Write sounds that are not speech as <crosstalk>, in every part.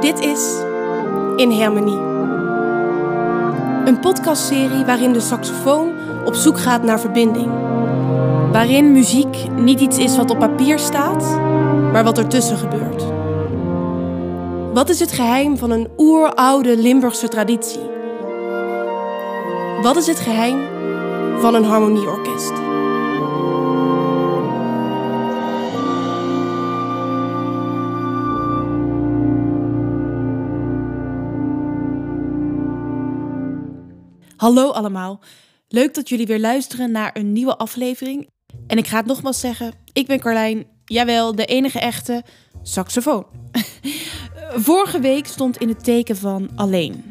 Dit is In Harmonie. Een podcastserie waarin de saxofoon op zoek gaat naar verbinding. Waarin muziek niet iets is wat op papier staat, maar wat ertussen gebeurt. Wat is het geheim van een oeroude Limburgse traditie? Wat is het geheim van een harmonieorkest? Hallo allemaal. Leuk dat jullie weer luisteren naar een nieuwe aflevering. En ik ga het nogmaals zeggen, ik ben Carlijn, jawel, de enige echte saxofoon. <laughs> Vorige week stond in het teken van alleen.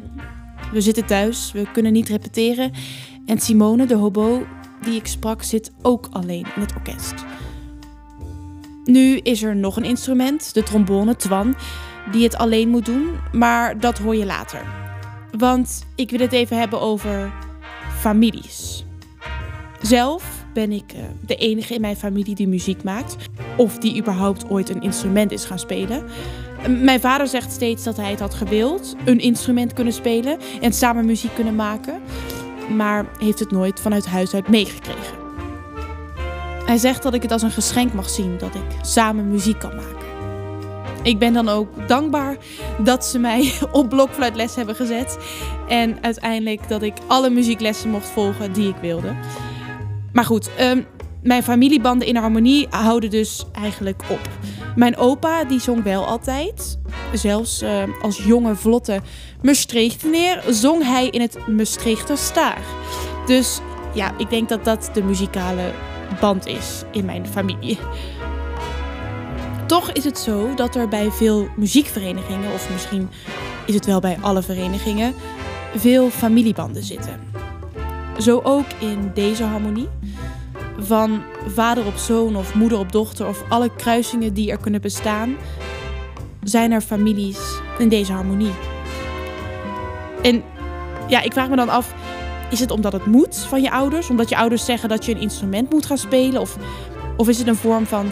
We zitten thuis, we kunnen niet repeteren. En Simone, de hobo die ik sprak, zit ook alleen in het orkest. Nu is er nog een instrument, de trombone, Twan, die het alleen moet doen, maar dat hoor je later. Want ik wil het even hebben over families. Zelf ben ik eh, de enige in mijn familie die muziek maakt. Of die überhaupt ooit een instrument is gaan spelen. Mijn vader zegt steeds dat hij het had gewild. Een instrument kunnen spelen en samen muziek kunnen maken. Maar heeft het nooit vanuit huis uit meegekregen. Hij zegt dat ik het als een geschenk mag zien dat ik samen muziek kan maken. Ik ben dan ook dankbaar dat ze mij <laughs> op blokfluitles hebben gezet. En uiteindelijk dat ik alle muzieklessen mocht volgen die ik wilde. Maar goed, um, mijn familiebanden in harmonie houden dus eigenlijk op. Mijn opa die zong wel altijd. Zelfs uh, als jonge vlotte Maastrichteneer zong hij in het Maastrichter Staar. Dus ja, ik denk dat dat de muzikale band is in mijn familie. Toch is het zo dat er bij veel muziekverenigingen, of misschien is het wel bij alle verenigingen, veel familiebanden zitten. Zo ook in deze harmonie. Van vader op zoon of moeder op dochter of alle kruisingen die er kunnen bestaan, zijn er families in deze harmonie. En ja, ik vraag me dan af, is het omdat het moet van je ouders? Omdat je ouders zeggen dat je een instrument moet gaan spelen? Of, of is het een vorm van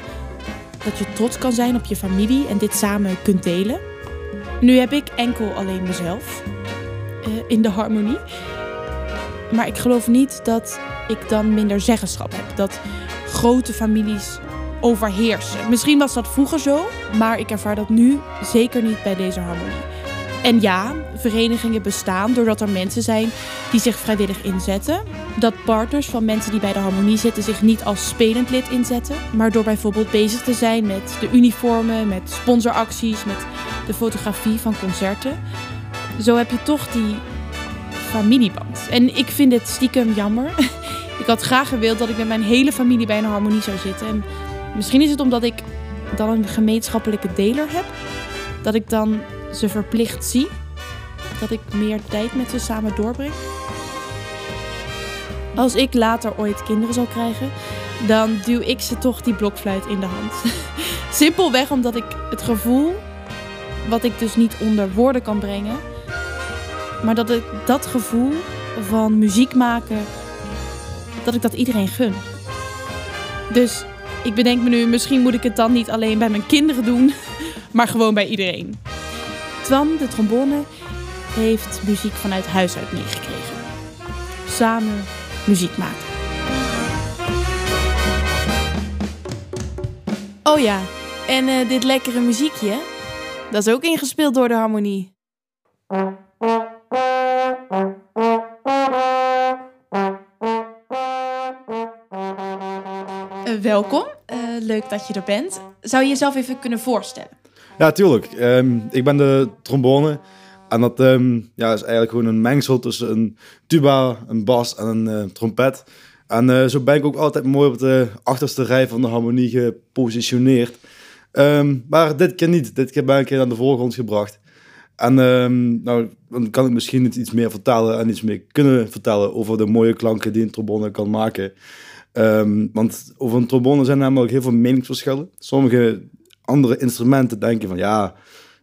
dat je trots kan zijn op je familie en dit samen kunt delen. Nu heb ik enkel alleen mezelf uh, in de harmonie. Maar ik geloof niet dat ik dan minder zeggenschap heb. Dat grote families overheersen. Misschien was dat vroeger zo, maar ik ervaar dat nu zeker niet bij deze harmonie. En ja, verenigingen bestaan doordat er mensen zijn die zich vrijwillig inzetten. Dat partners van mensen die bij de harmonie zitten zich niet als spelend lid inzetten, maar door bijvoorbeeld bezig te zijn met de uniformen, met sponsoracties, met de fotografie van concerten. Zo heb je toch die familieband. En ik vind het stiekem jammer. <laughs> Ik had graag gewild dat ik met mijn hele familie bij een harmonie zou zitten. En misschien is het omdat ik dan een gemeenschappelijke deler heb, dat ik dan ze verplicht zie. Dat ik meer tijd met ze samen doorbreng. Als ik later ooit kinderen zal krijgen, dan duw ik ze toch die blokfluit in de hand. <laughs> Simpelweg omdat ik het gevoel, wat ik dus niet onder woorden kan brengen, maar dat ik dat gevoel van muziek maken, dat ik dat iedereen gun. Dus ik bedenk me nu, misschien moet ik het dan niet alleen bij mijn kinderen doen, <laughs> maar gewoon bij iedereen. Twan, de trombone, heeft muziek vanuit huis uit meegekregen. Samen muziek maken. Oh ja, en uh, dit lekkere muziekje, dat is ook ingespeeld door de harmonie. Uh, welkom, uh, leuk dat je er bent. Zou je jezelf even kunnen voorstellen? Ja, tuurlijk. Um, ik ben de trombone. En dat um, ja, is eigenlijk gewoon een mengsel tussen een tuba, een bas en een uh, trompet. En uh, zo ben ik ook altijd mooi op de achterste rij van de harmonie gepositioneerd. Um, maar dit keer niet. Dit keer ben ik naar de voorgrond gebracht. En nou, dan kan ik misschien iets meer vertellen en iets meer kunnen vertellen over de mooie klanken die een trombone kan maken. want over een trombone zijn namelijk heel veel meningsverschillen. Sommige andere instrumenten denken van ja,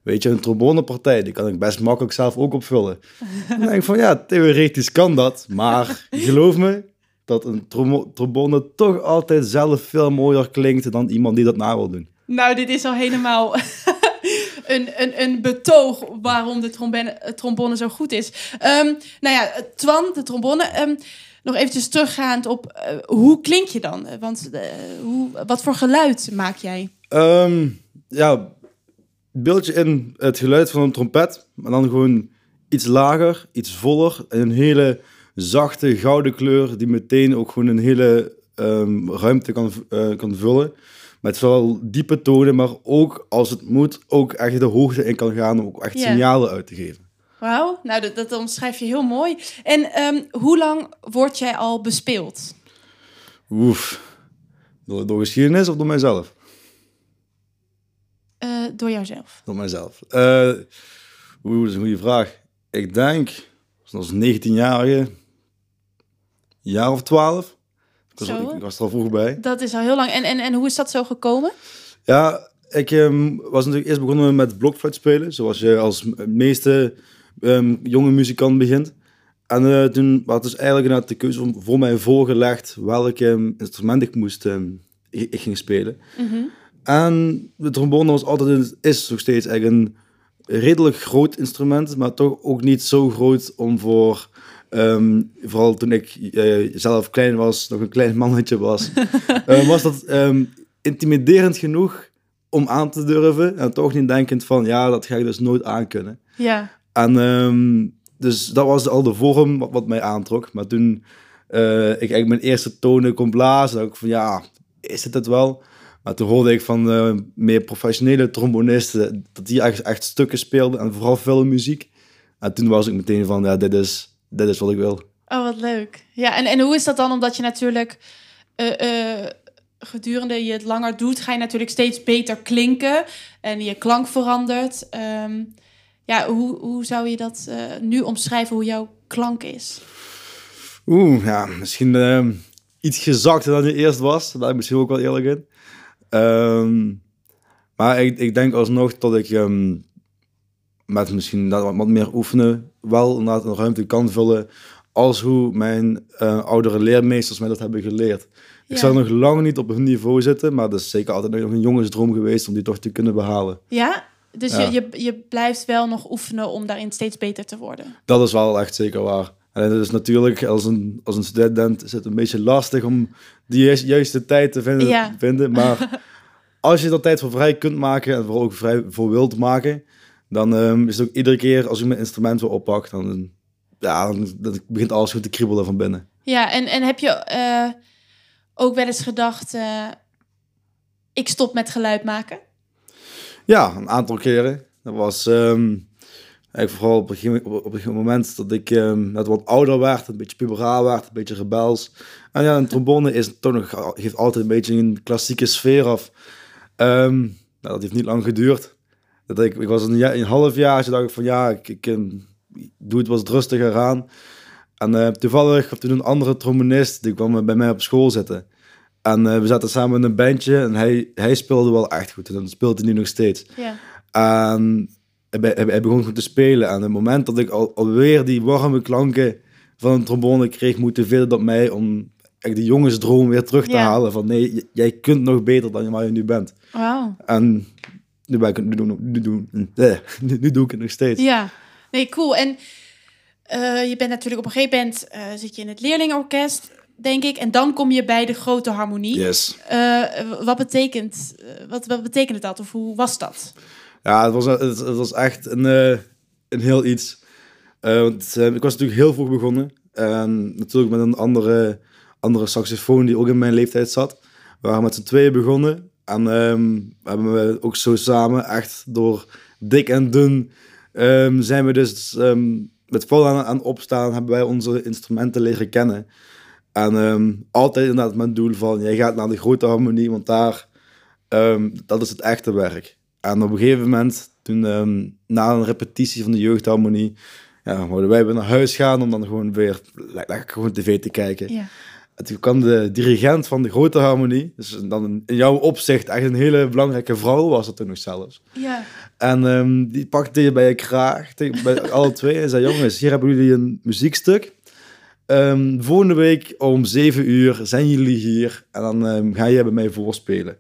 weet je, een trombonepartij, die kan ik best makkelijk zelf ook opvullen. dan denk ik van ja, theoretisch kan dat, maar geloof me, dat een trombone toch altijd zelf veel mooier klinkt dan iemand die dat na wil doen. Nou, dit is al helemaal <laughs> een, een, een betoog waarom de trombone, trombone zo goed is. Um, nou ja, Twan, de trombone. Um, nog eventjes teruggaand op uh, hoe klink je dan? Want uh, hoe, wat voor geluid maak jij? Um, ja, beeld je in het geluid van een trompet, maar dan gewoon iets lager, iets voller en een hele zachte gouden kleur die meteen ook gewoon een hele um, ruimte kan, uh, kan vullen. Met zowel diepe tonen, maar ook als het moet, ook echt de hoogte in kan gaan om ook echt yeah. signalen uit te geven. Wauw, nou dat, dat omschrijf je heel mooi. En um, hoe lang word jij al bespeeld? Oef, door, door geschiedenis of door mijzelf? Uh, door jouzelf. Door mijzelf. Uh, Oeh, dat is een goede vraag. Ik denk, als 19-jarige, jaar of 12. Ik was, ik, ik was er al vroeg bij. Dat is al heel lang. En, en, en hoe is dat zo gekomen? Ja, ik um, was natuurlijk eerst begonnen met blokfluit spelen. Zoals je als meeste um, jonge muzikant begint. En uh, toen was dus eigenlijk inderdaad de keuze voor mij voorgelegd welk um, instrument ik moest ik, ik ging spelen. Mm -hmm. En de trombone was altijd, is nog steeds eigenlijk een redelijk groot instrument, maar toch ook niet zo groot om voor, um, vooral toen ik uh, zelf klein was, nog een klein mannetje was, uh, <laughs> was dat um, intimiderend genoeg om aan te durven en toch niet denkend van, ja, dat ga ik dus nooit aankunnen. Ja. En um, dus dat was al de vorm wat, wat mij aantrok. Maar toen uh, ik eigenlijk mijn eerste tonen kon blazen, dacht ik van, ja, is het het wel? Maar toen hoorde ik van uh, meer professionele trombonisten dat die echt, echt stukken speelden en vooral veel muziek. En toen was ik meteen van, ja, dit is, dit is wat ik wil. Oh, wat leuk. Ja, en, en hoe is dat dan? Omdat je natuurlijk uh, uh, gedurende je het langer doet, ga je natuurlijk steeds beter klinken en je klank verandert. Um, ja, hoe, hoe zou je dat nu omschrijven, hoe jouw klank is? Oeh, ja, misschien ehm, iets gezakter dan je eerst was. Daar ben ik misschien ook wel eerlijk in. Um, maar ik, ik denk alsnog dat ik um, met misschien wat, wat meer oefenen wel inderdaad een ruimte kan vullen als hoe mijn uh, oudere leermeesters mij dat hebben geleerd. Ja. Ik zal nog lang niet op hun niveau zitten, maar dat is zeker altijd nog een jongensdroom geweest om die toch te kunnen behalen. Ja, dus ja. Je, je, je blijft wel nog oefenen om daarin steeds beter te worden. Dat is wel echt zeker waar. En het is natuurlijk, als een, als een student is het een beetje lastig om die juiste, juiste tijd te vinden. Ja. vinden maar <laughs> als je er tijd voor vrij kunt maken en vooral ook vrij voor wilt maken, dan um, is het ook iedere keer als ik mijn instrument weer oppak, dan, ja, dan, dan begint alles goed te kriebelen van binnen. Ja, en, en heb je uh, ook wel eens gedacht, uh, ik stop met geluid maken? Ja, een aantal keren. Dat was... Um, Eigenlijk vooral op een, op een moment dat ik um, net wat ouder werd, een beetje puberaal werd, een beetje rebels. En ja, een trombone is toch nog, geeft altijd een beetje een klassieke sfeer af. Um, nou, dat heeft niet lang geduurd. Dat ik, ik was een, jaar, een half jaar, dacht ik van ja, ik, ik, ik doe het wat rustiger aan. En uh, toevallig had toen een andere trombonist, die kwam bij mij op school zitten. En uh, we zaten samen in een bandje en hij, hij speelde wel echt goed. En dan speelt hij nu nog steeds. Ja. En hij, hij begon goed te spelen. En het moment dat ik al, alweer die warme klanken van een trombone kreeg, motiveerde dat mij om echt die jongensdroom weer terug te halen. Van nee, jij kunt nog beter dan waar je nu bent. En nu, ben ik, nu, doen, nu, doen, <laughs> nu, nu doe ik het nog steeds. Ja, nee, cool. En uh, je bent natuurlijk op een gegeven moment uh, zit je in het leerlingenorkest, denk ik. En dan kom je bij de grote harmonie. Yes. Uh, wat, betekent, wat, wat betekende dat? Of hoe was dat? Ja, het was, het, was echt een, uh, een heel iets. Uh, want, uh, ik was natuurlijk heel vroeg begonnen. En natuurlijk met een andere, andere saxofoon die ook in mijn leeftijd zat. We waren met z'n tweeën begonnen. En um, hebben we ook zo samen, echt door dik en dun, um, zijn we dus um, met vol aan, aan opstaan, hebben wij onze instrumenten leren kennen. En altijd inderdaad mijn doel van, jij gaat naar de grote harmonie, want daar, dat is het echte werk. En op een gegeven moment, toen um, na een repetitie van de jeugdharmonie, ja, wouden wij weer naar huis gaan om dan gewoon weer lekker gewoon tv te kijken. Ja. En toen kwam de dirigent van de grote harmonie, dus dan in jouw opzicht echt een hele belangrijke vrouw was dat toen nog zelfs. Ja. En um, die pakte je bij je kraag, bij <laughs> alle twee, en zei, jongens, hier hebben jullie een muziekstuk. Um, volgende week om zeven uur zijn jullie hier en dan um, ga je bij mij voorspelen.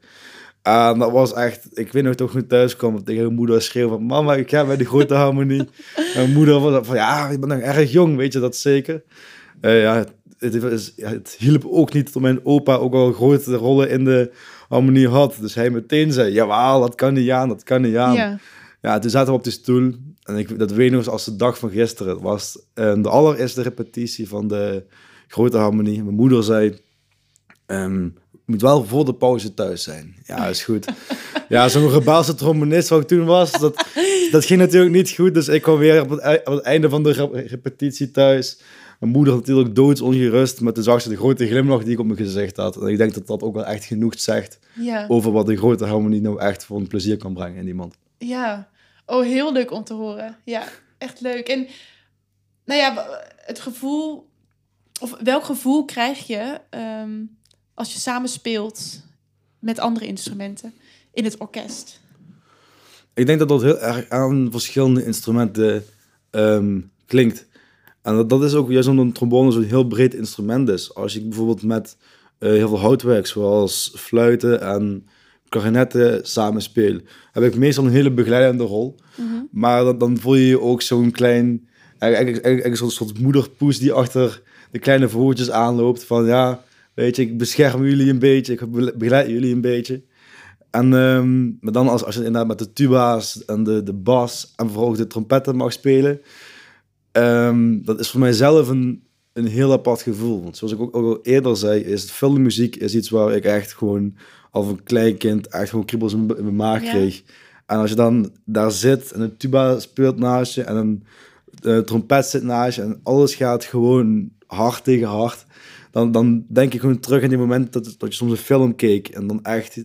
En dat was echt, ik weet nog toch ik thuis kwam en tegen mijn moeder schreeuwen van mama, ik ga bij de grote harmonie. <laughs> mijn moeder was van ja, ik ben nog erg jong, weet je dat zeker. Uh, ja, het, het, het, hielp ook niet dat mijn opa ook al grote rollen in de harmonie had. Dus hij meteen zei, jawel, dat kan niet aan, dat kan niet aan. Ja, ja toen zaten we op de stoel en ik, dat weet nog eens als de dag van gisteren. Het was uh, de allereerste repetitie van de grote harmonie. Mijn moeder zei, um, moet wel voor de pauze thuis zijn. Ja, is goed. ja, zo'n rebelse trombonist wat ik toen was, dat, dat ging natuurlijk niet goed. Dus ik kwam weer op het, op het einde van de repetitie thuis. Mijn moeder natuurlijk doodsongerust, met de zachtste de grote glimlach die ik op mijn gezicht had. En ik denk dat dat ook wel echt genoeg zegt ja. over wat de grote harmonie nou echt voor een plezier kan brengen in iemand. Ja, oh, heel leuk om te horen. Ja, echt leuk. En nou ja, het gevoel, of welk gevoel krijg je ehm, als je samen speelt met andere instrumenten in het orkest? Ik denk dat dat heel erg aan verschillende instrumenten ehm, klinkt. En dat, dat is ook juist omdat een trombone zo'n heel breed instrument is. Als ik bijvoorbeeld met uh, heel veel houtwerk, zoals fluiten en klarinetten samenspeel, heb ik meestal een hele begeleidende rol. Mhm. Maar dan, dan, voel je je ook zo'n klein, eigenlijk, eigenlijk, een soort moederpoes die achter de kleine vogeltjes aanloopt. Van ja, weet je, ik bescherm jullie een beetje, ik begeleid jullie een beetje. En um, maar dan als, als je inderdaad met de tuba's en de, de bas en vooral ook de trompetten mag spelen, um, dat is voor mijzelf een, een heel apart gevoel. Want zoals ik ook, ook al eerder zei, is filmmuziek is iets waar ik echt gewoon als een klein kind echt gewoon kriebels in, mijn maag kreeg. En als je dan daar zit en een tuba speelt naast je en een, een trompet zit naast je en alles gaat gewoon hard tegen hard, dan, dan denk ik gewoon terug aan die moment dat, dat je soms een film keek en dan echt,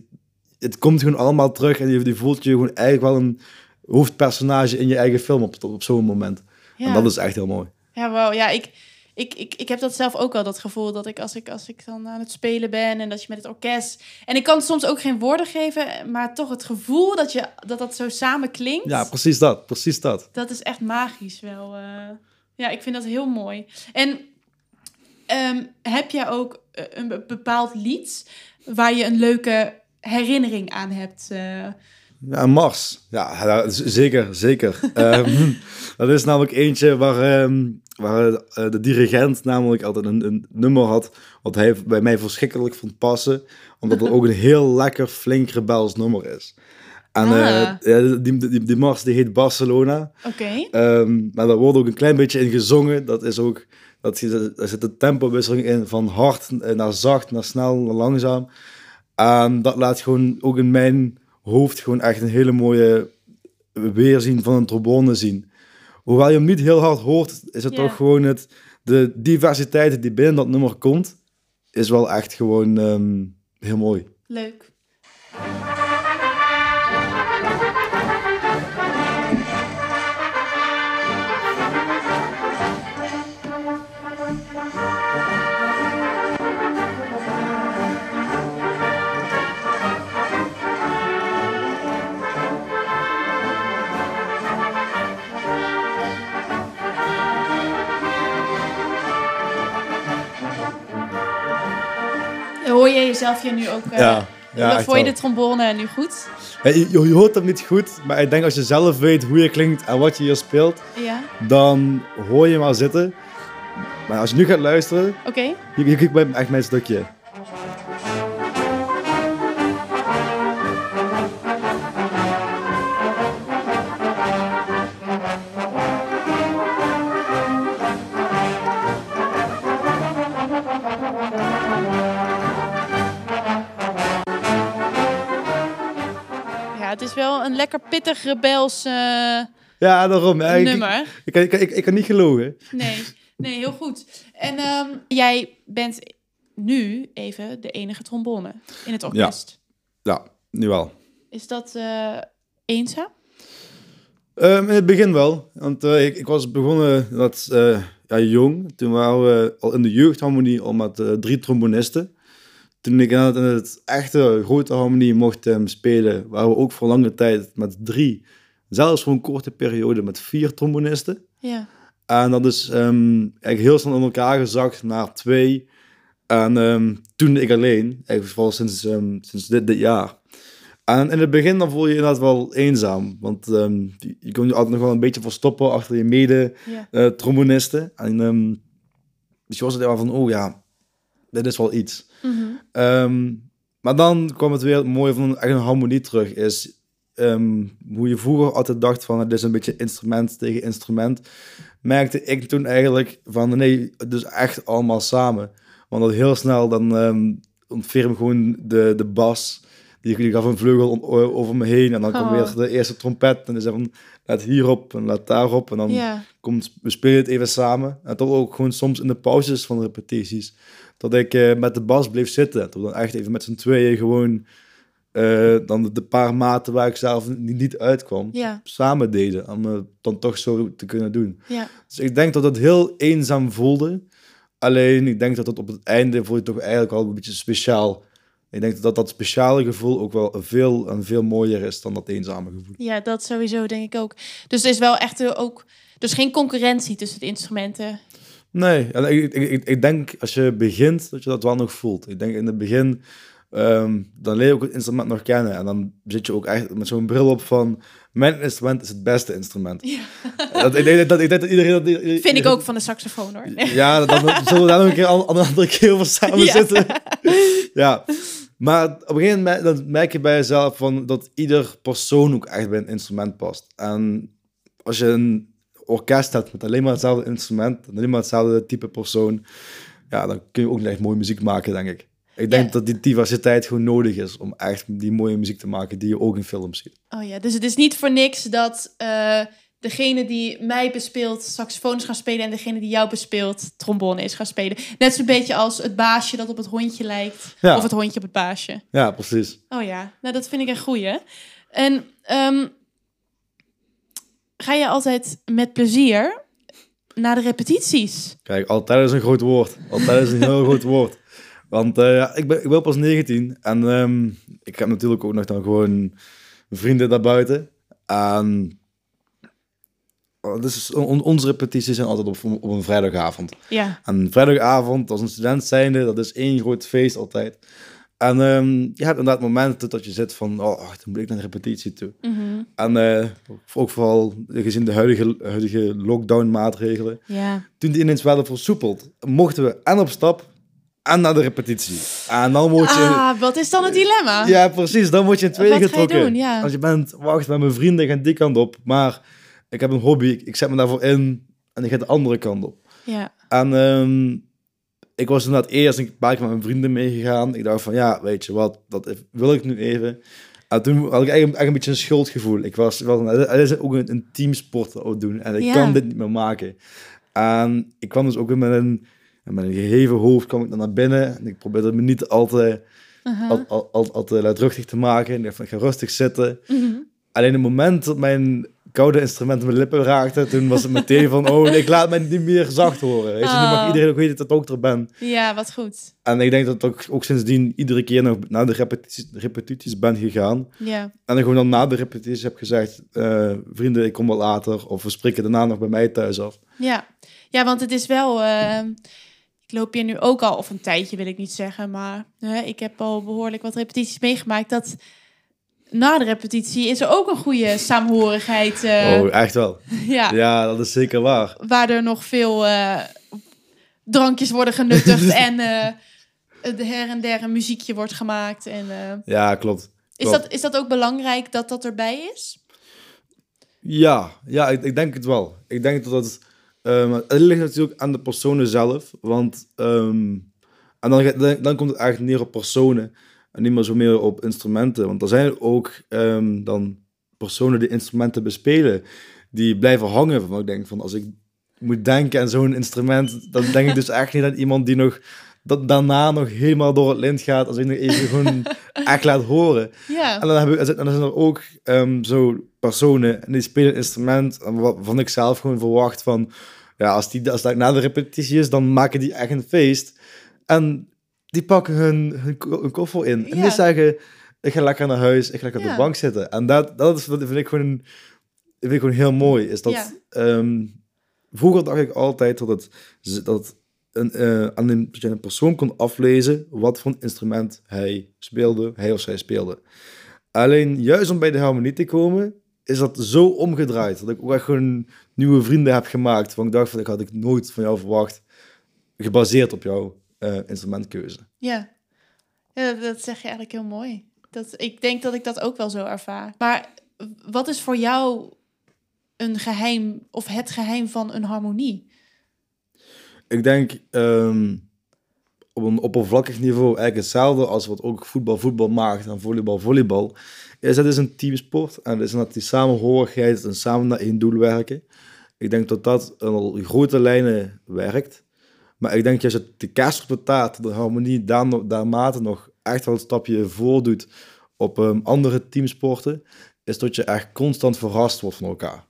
het komt gewoon allemaal terug en je, je voelt je gewoon eigenlijk wel een hoofdpersonage in je eigen film op, op zo'n moment. Ja. En dat is echt heel mooi. Ja, wow. Ja, ik, ik, ik, ik heb dat zelf ook al, dat gevoel dat ik als, ik als ik dan aan het spelen ben en dat je met het orkest. En ik kan soms ook geen woorden geven, maar toch het gevoel dat je, dat, dat zo samen klinkt. Ja, precies dat. Precies dat. Dat is echt magisch wel. Uh, ja, ik vind dat heel mooi. En um, heb jij ook eh, een bepaald lied waar je een leuke herinnering aan hebt? Uh, ja, Mars. Ja, zeker, zeker. um, <laughs> dat is namelijk eentje waar, um, waar uh, de dirigent namelijk altijd een, een, nummer had, wat hij bij mij verschrikkelijk vond passen, omdat het ook een heel lekker, flink rebels nummer is. En ah. uh, die, die, die, mars die heet Barcelona. Oké. Okay. Um, maar daar wordt ook een klein beetje in gezongen. Dat is ook, dat, daar zit de tempowisseling in van hard naar zacht, naar snel, naar langzaam. En dat laat gewoon ook in mijn hoofd gewoon echt een hele mooie weerzien van een trombone zien. Hoewel je hem niet heel hard hoort, is het toch gewoon het, de diversiteit die binnen dat nummer komt, is wel echt gewoon ehm, heel mooi. Leuk. Hoor je jezelf je nu ook... Uh, ja. Ja, je de trombone nu goed? je, je, hoort hem niet goed, maar ik denk als je zelf weet hoe je klinkt en wat je hier speelt, ja. dan hoor je hem al zitten. Maar als je nu gaat luisteren. Okay. je, je, je, echt mijn stukje. Lekker pittig rebels uh, ja, daarom. nummer. Ik, ik, ik, ik, kan niet gelogen. Nee, nee heel goed. En um, jij bent nu even de enige trombone in het orkest. Ja, ja nu wel. Is dat uh, eenzaam? Um, in het begin wel. Want uh, ik, ik, was begonnen dat, ja, jong. Toen waren we al in de jeugdharmonie al met drie trombonisten toen ik in het echte grote harmonie mocht um, spelen, waren we ook voor lange tijd met drie, zelfs voor een korte periode met vier trombonisten. Ja. En dat is um, eigenlijk heel snel in elkaar gezakt naar twee. En um, toen ik alleen, eigenlijk vooral sinds, sinds dit, dit jaar. En in het begin dan voel je je inderdaad wel eenzaam. Want ehm, je, kon je altijd nog wel een beetje verstoppen achter je mede-trombonisten. Ja. en ehm, dus je was er wel van, oh ja, dit is wel iets. Mhm. Ehm, maar dan kwam het weer het mooie van echt een harmonie terug. Is ehm, hoe je vroeger altijd dacht van het is een beetje instrument tegen instrument. Merkte ik toen eigenlijk van nee, het is echt allemaal samen. Want dat heel snel dan um, ontferm gewoon de, de bas. Die, die gaf een vleugel over me heen. En dan kwam Oh. weer de eerste trompet. En dan zei van laat hierop en laat daarop. En dan komt, we spelen het even samen. En toch ook gewoon soms in de pauzes van de repetities. Dat ik eh, met de bas bleef zitten. Dat we dan echt even met z'n tweeën gewoon... eh, dan de, de paar maten waar ik zelf niet, niet uitkwam... Ja. samen deden. Om het dan toch zo te kunnen doen. Ja. Dus ik denk dat het heel eenzaam voelde. Alleen ik denk dat het op het einde voel je toch eigenlijk al een beetje speciaal. Ik denk dat dat speciale gevoel ook wel veel en veel mooier is dan dat eenzame gevoel. Ja, dat sowieso denk ik ook. Dus er is wel echt eh, ook... Dus geen concurrentie tussen de instrumenten. Nee, ik, ik, ik, denk als je begint dat je dat wel nog voelt. Ik denk in het begin, ehm, dan leer je ook het instrument nog kennen. En dan zit je ook echt met zo'n bril op van, mijn instrument is het beste instrument. Ja. Dat, ik, denk dat, ik denk dat iedereen... Dat, <laughs> Vind ik ook van de saxofoon hoor. <laughs> Ja, dan, dan zullen we daar nog een keer een andere keer over samen Ja. zitten. Ja, maar op een gegeven moment dan merk je bij jezelf van dat ieder persoon ook echt bij een instrument past. En als je een orkest hebt met alleen maar hetzelfde instrument, en alleen maar hetzelfde type persoon, ja, dan kun je ook niet echt mooie muziek maken, denk ik. Ik denk Ja. dat die diversiteit gewoon nodig is om echt die mooie muziek te maken die je ook in films ziet. Oh ja, dus het is niet voor niks dat eh, degene die mij bespeelt saxofoon is gaan spelen en degene die jou bespeelt trombone is gaan spelen. Net zo'n beetje als het baasje dat op het hondje lijkt. Ja. Of het hondje op het baasje. Ja, precies. Oh ja, nou dat vind ik een goeie. En ehm, ga je altijd met plezier naar de repetities? Kijk, altijd is een groot woord. Altijd is een heel groot woord. Want ja, ik, ben, ik ben pas 19 en ehm, ik heb natuurlijk ook nog dan gewoon vrienden daarbuiten. En oh, dus on- onze repetities zijn altijd op, op een vrijdagavond. Ja. En vrijdagavond, als een student zijnde, dat is één groot feest altijd. En ehm, je hebt inderdaad momenten dat je zit van, oh, ach, dan moet ik naar de repetitie toe. Mhm. En eh, ook vooral gezien de huidige, huidige lockdown-maatregelen, toen die ineens werden versoepeld, mochten we en op stap en naar de repetitie. En dan word je... Ah, wat is dan het dilemma? Ja, precies. Dan word je in twee Wat ga je getrokken. doen? Ja. Als je bent, wacht, met mijn vrienden gaan die kant op. Maar ik heb een hobby, ik, ik zet me daarvoor in en ik ga de andere kant op. Ja. En ehm, ik was inderdaad eerst een paar keer met mijn vrienden meegegaan. Ik dacht van, ja, weet je wat, dat wil ik nu even. En toen had ik eigenlijk, een beetje een schuldgevoel. Ik was wel, het is ook een, een teamsport doen. En ik Ja. kan dit niet meer maken. En ik kwam dus ook met een, met een geheven hoofd kwam ik dan naar binnen. En ik probeerde me niet al te, al, al, al, al te luidruchtig te maken. En ik dacht van, ik ga rustig zitten. Mhm. Alleen het moment dat mijn koude instrument mijn lippen raakte, toen was het meteen van, oh, ik laat mij niet meer zacht horen. Weet je, nu mag Oh. iedereen ook weten dat ik ook er ben. Ja, wat goed. En ik denk dat ik ook, ook sindsdien iedere keer nog naar de repetities, repetities ben gegaan. Ja. En dan gewoon dan na de repetities heb gezegd, eh, vrienden, ik kom wel later. Of we spreken daarna nog bij mij thuis af. Ja, ja want het is wel. eh, ik loop hier nu ook al, of een tijdje wil ik niet zeggen, maar hè, ik heb al behoorlijk wat repetities meegemaakt. Dat na de repetitie is er ook een goede saamhorigheid. eh, oh, echt wel. <laughs> ja, Ja, dat is zeker waar. waar er nog veel eh, drankjes worden genuttigd <laughs> en eh, de her en der een muziekje wordt gemaakt. En, Ja, klopt. is, dat, is dat ook belangrijk dat dat erbij is? Ja, ja ik, ik denk het wel. Ik denk dat het... ehm, het ligt natuurlijk aan de personen zelf. Want... ehm, en dan, dan, dan komt het eigenlijk neer op personen. En niet meer zo meer op instrumenten. Want er zijn ook ehm, dan personen die instrumenten bespelen. Die blijven hangen. Van, ik denk van, als ik moet denken aan zo'n instrument... Dan denk ik dus echt niet aan iemand die nog... Dat daarna nog helemaal door het lint gaat. Als ik nog even gewoon <laughs> echt laat horen. Ja, En dan, hebben, we- en dan zijn er ook ehm, zo personen en die spelen een instrument waarvan ik zelf gewoon verwacht van, ja, als, die, als dat na de repetitie is, dan maken die echt een feest. En die pakken hun, hun, ko- hun koffer in en die zeggen, ik ga lekker naar huis, ik ga lekker op de bank zitten. En dat, dat is, vind ik gewoon, vind ik gewoon heel mooi, is dat, ehm, vroeger dacht ik altijd dat het, dat een, eh, aan een, persoon kon aflezen wat voor een instrument hij speelde, hij of zij speelde. Alleen juist om bij de harmonie te komen, is dat zo omgedraaid. Dat ik ook echt gewoon nieuwe vrienden heb gemaakt. Want ik dacht van, ik had ik nooit van jou verwacht. Gebaseerd op jouw uh, instrumentkeuze. Ja. ja, dat zeg je eigenlijk heel mooi. Dat, ik denk dat ik dat ook wel zo ervaar. Maar wat is voor jou een geheim of het geheim van een harmonie? Ik denk ehm, op een oppervlakkig niveau eigenlijk hetzelfde als wat ook voetbal voetbal maakt en volleybal volleybal. Is het is een teamsport en het is dat die samenhorigheid en samen naar één doel werken. Ik denk dat dat in grote lijnen werkt. Maar ik denk dat je de kerst op de taart, de harmonie, daar, daarmate nog echt wel een stapje voordoet op um, andere teamsporten, is dat je echt constant verrast wordt van elkaar.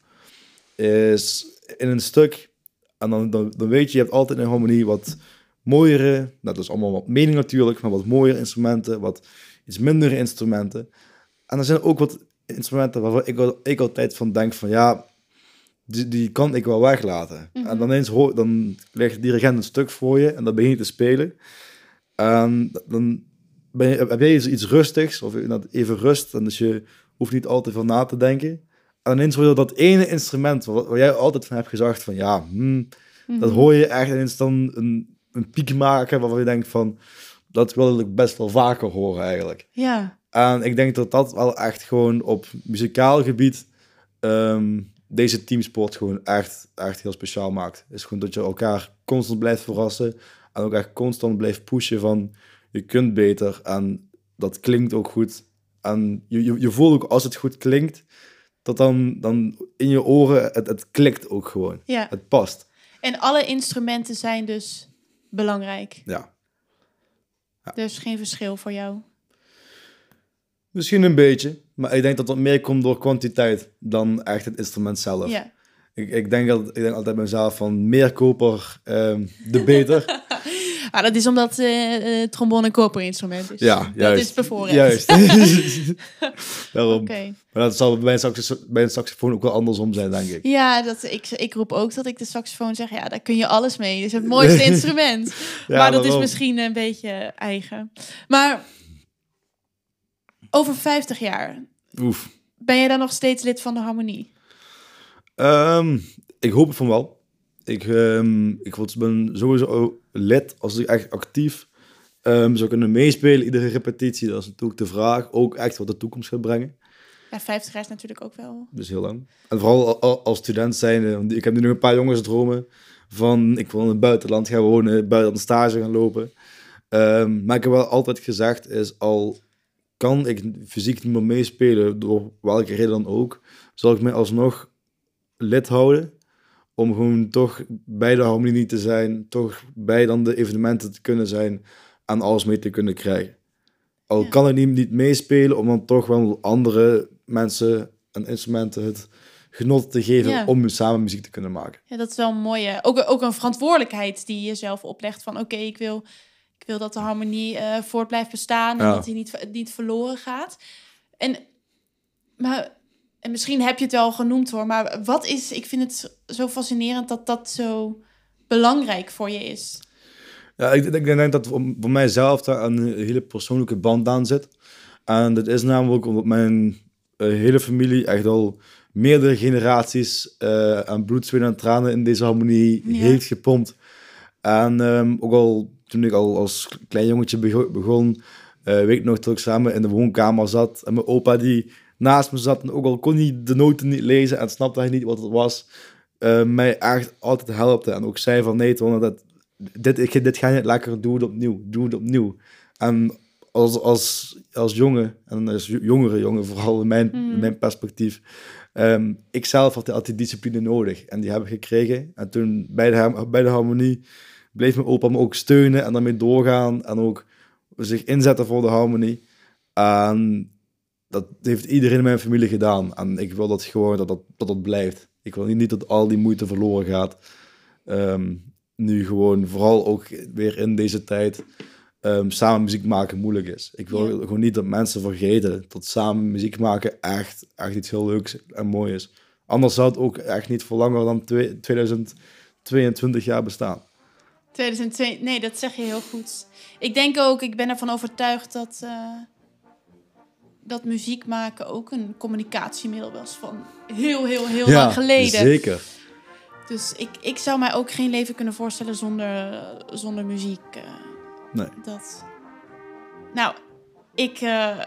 Is in een stuk, en dan, dan, weet je, je hebt altijd een harmonie wat mooiere, nou, dat is allemaal wat mening natuurlijk, maar wat mooiere instrumenten, wat iets mindere instrumenten. En er zijn ook wat instrumenten waarvan ik altijd van denk van ja, die, die kan ik wel weglaten. En dan eens hoor, dan legt de dirigent een stuk voor je en dan begin je te spelen. En dan ben je, heb jij iets rustigs, of even rust, en dus je hoeft niet altijd van na te denken. En ineens hoor je dat ene instrument, waar, jij altijd van hebt gezegd van ja, hmm, dat mhm. hoor je echt ineens dan een, een piek maken waarvan je denkt van, dat wil ik best wel vaker horen eigenlijk. Ja. En ik denk dat dat wel echt gewoon op muzikaal gebied ehm, deze teamsport gewoon echt, echt heel speciaal maakt. Is gewoon dat je elkaar constant blijft verrassen en ook echt constant blijft pushen van je kunt beter en dat klinkt ook goed. En je, je, je voelt ook als het goed klinkt, dat dan, dan in je oren, het, het klikt ook gewoon. Ja. Het past. En alle instrumenten zijn dus belangrijk. Ja. ja. Dus geen verschil voor jou. Misschien een beetje, maar ik denk dat dat meer komt door kwantiteit dan echt het instrument zelf. Ja. Ik, ik, denk, dat, ik denk altijd mezelf van meer koper, um, de beter. <laughs> ah, dat is omdat uh, trombone een koperinstrument is. Ja, juist. Dat is bevoorrecht. Juist. <laughs> <laughs> Daarom. Okay. Maar dat zal bij een, bij een saxofoon ook wel andersom zijn, denk ik. Ja, dat, ik, ik roep ook dat ik de saxofoon zeg, ja, daar kun je alles mee. Het is het mooiste instrument. ja, maar dat is misschien een beetje eigen. Maar over 50 jaar. Oef. Ben je dan nog steeds lid van de Harmonie? Um, ik hoop van wel. Ik, um, ik ben sowieso lid als ik echt actief um, zou kunnen meespelen. Iedere repetitie, dat is natuurlijk de vraag. Ook echt wat de toekomst gaat brengen. Ja, 50 jaar is natuurlijk ook wel. Dus heel lang. En vooral als student zijn. Ik heb nu nog een paar jongensdromen van ik wil in het buitenland gaan wonen, buiten stage gaan lopen. maar ik heb wel altijd gezegd, is al kan ik fysiek niet meer meespelen, door welke reden dan ook, zal ik mij alsnog lid houden. Om gewoon toch bij de harmonie te zijn, toch bij dan de evenementen te kunnen zijn en alles mee te kunnen krijgen. Al kan ik niet, niet meespelen, om dan toch wel andere mensen en instrumenten het genot te geven om samen muziek te kunnen maken. Ja, dat is wel een mooie. Ook, ook een verantwoordelijkheid die je zelf oplegt van oké, ik wil wil dat de harmonie uh, voort blijft bestaan en dat hij niet, niet verloren gaat. En, maar, en misschien heb je het wel genoemd hoor, maar wat is, ik vind het zo fascinerend dat dat zo belangrijk voor je is. Ja, ik, ik denk dat voor mijzelf daar een hele persoonlijke band aan zit. En dat is namelijk omdat mijn uh, hele familie echt al meerdere generaties uh, aan bloed, zweet en tranen in deze harmonie heeft gepompt. En um, ook al toen ik al als klein jongetje begon, uh, weet ik nog dat ik samen in de woonkamer zat. En mijn opa die naast me zat, en ook al kon hij de noten niet lezen en snapte hij niet wat het was, uh, mij echt altijd helpte. En ook zei van nee, Toon, dat, dit, ik, dit ga je niet lekker, doe het opnieuw, doe het opnieuw. En als, als, als jongen, en als jongere jongen, vooral in mijn, mm. mijn perspectief, um, ik zelf had altijd discipline nodig. En die heb ik gekregen. En toen bij de, bij de harmonie bleef mijn opa me ook steunen en daarmee doorgaan en ook zich inzetten voor de harmonie. En dat heeft iedereen in mijn familie gedaan. En ik wil dat gewoon dat dat, dat, dat blijft. Ik wil niet dat al die moeite verloren gaat. Ehm, nu gewoon, vooral ook weer in deze tijd, um, samen muziek maken moeilijk is. Ik wil gewoon niet dat mensen vergeten dat samen muziek maken echt, echt iets heel leuks en moois is. Anders zou het ook echt niet voor langer dan 2022 jaar bestaan. 2002, nee, dat zeg je heel goed. Ik denk ook, ik ben ervan overtuigd dat, uh, dat muziek maken ook een communicatiemiddel was van heel, heel, heel lang geleden. zeker. Dus ik, ik zou mij ook geen leven kunnen voorstellen zonder, zonder muziek. eh. Nee. Dat. Nou, ik, eh,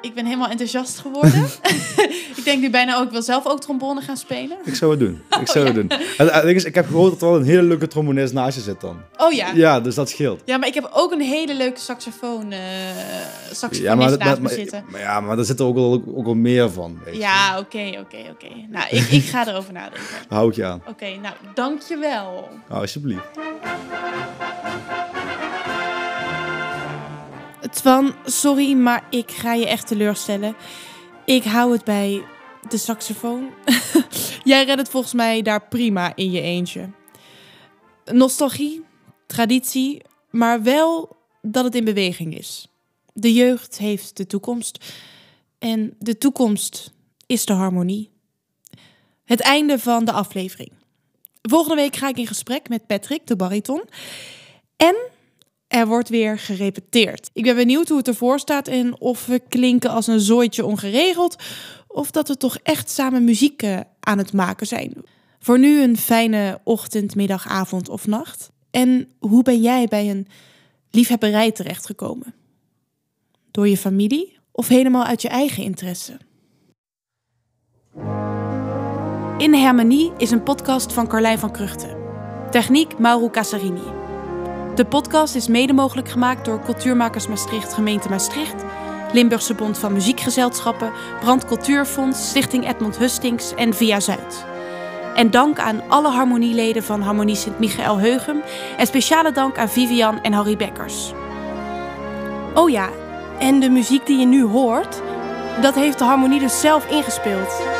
ik ben helemaal enthousiast geworden. <laughs> ik denk nu bijna ook, ik wil zelf ook trombone gaan spelen. Ik zou het doen. Ik zou Oh, het doen. En, is, ik heb gehoord dat er wel een hele leuke trombonist naast je zit dan. Oh ja. Ja, Ja, dus dat scheelt. maar ik heb ook een hele leuke saxofoon, eh saxofonist Ja, maar, naast me maar, zitten. maar ja, maar daar zit er ook wel, ook wel meer van. Ja, oké, oké, oké. Nou, ik, ik ga erover nadenken. <laughs> Hou ik je aan. Oké, nou, dankjewel. Nou, alsjeblieft. Twan, sorry, maar ik ga je echt teleurstellen. Ik hou het bij de saxofoon. <laughs> Jij redt het volgens mij daar prima in je eentje. Nostalgie, traditie, maar wel dat het in beweging is. De jeugd heeft de toekomst. En de toekomst is de harmonie. Het einde van de aflevering. Volgende week ga ik in gesprek met Patrick, de bariton. En er wordt weer gerepeteerd. Ik ben benieuwd hoe het ervoor staat en of we klinken als een zooitje ongeregeld. Of dat we toch echt samen muziek eh, aan het maken zijn. Voor nu een fijne ochtend, middag, avond of nacht. En hoe ben jij bij een liefhebberij terechtgekomen? Door je familie of helemaal uit je eigen interesse? In Harmonie is een podcast van Carlijn van Kruchten. Techniek Mauro Casarini. De podcast is mede mogelijk gemaakt door Cultuurmakers Maastricht, gemeente Maastricht, Limburgse Bond van Muziekgezelschappen, Brand Cultuurfonds, Stichting Edmond Hustings en Via Zuid. En dank aan alle harmonieleden van Harmonie Sint-Michael Heugem en speciale dank aan Vivian en Harry Bekkers. Oh ja, en de muziek die je nu hoort, dat heeft de harmonie dus zelf ingespeeld.